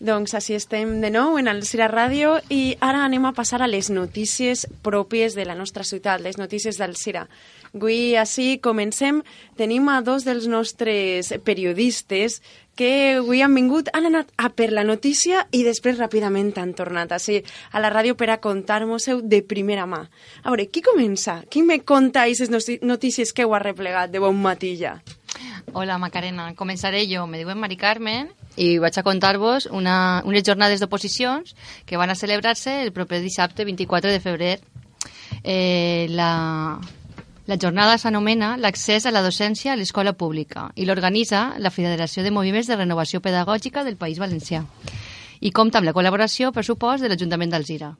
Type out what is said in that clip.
Doncs així estem de nou en el Cira Ràdio i ara anem a passar a les notícies pròpies de la nostra ciutat, les notícies del Cira. Avui, així, comencem. Tenim a dos dels nostres periodistes que avui han vingut, han anat a per la notícia i després ràpidament han tornat així a la ràdio per a contar-nos-ho de primera mà. A veure, qui comença? Qui me conta aquestes notícies que heu arreplegat de bon matí ja? Hola, Macarena. Començaré jo. Me diuen Mari Carmen i vaig a contar-vos unes jornades d'oposicions que van a celebrar-se el proper dissabte 24 de febrer. Eh, la, la jornada s'anomena l'accés a la docència a l'escola pública i l'organitza la Federació de Moviments de Renovació Pedagògica del País Valencià i compta amb la col·laboració, per supost, de l'Ajuntament d'Alzira.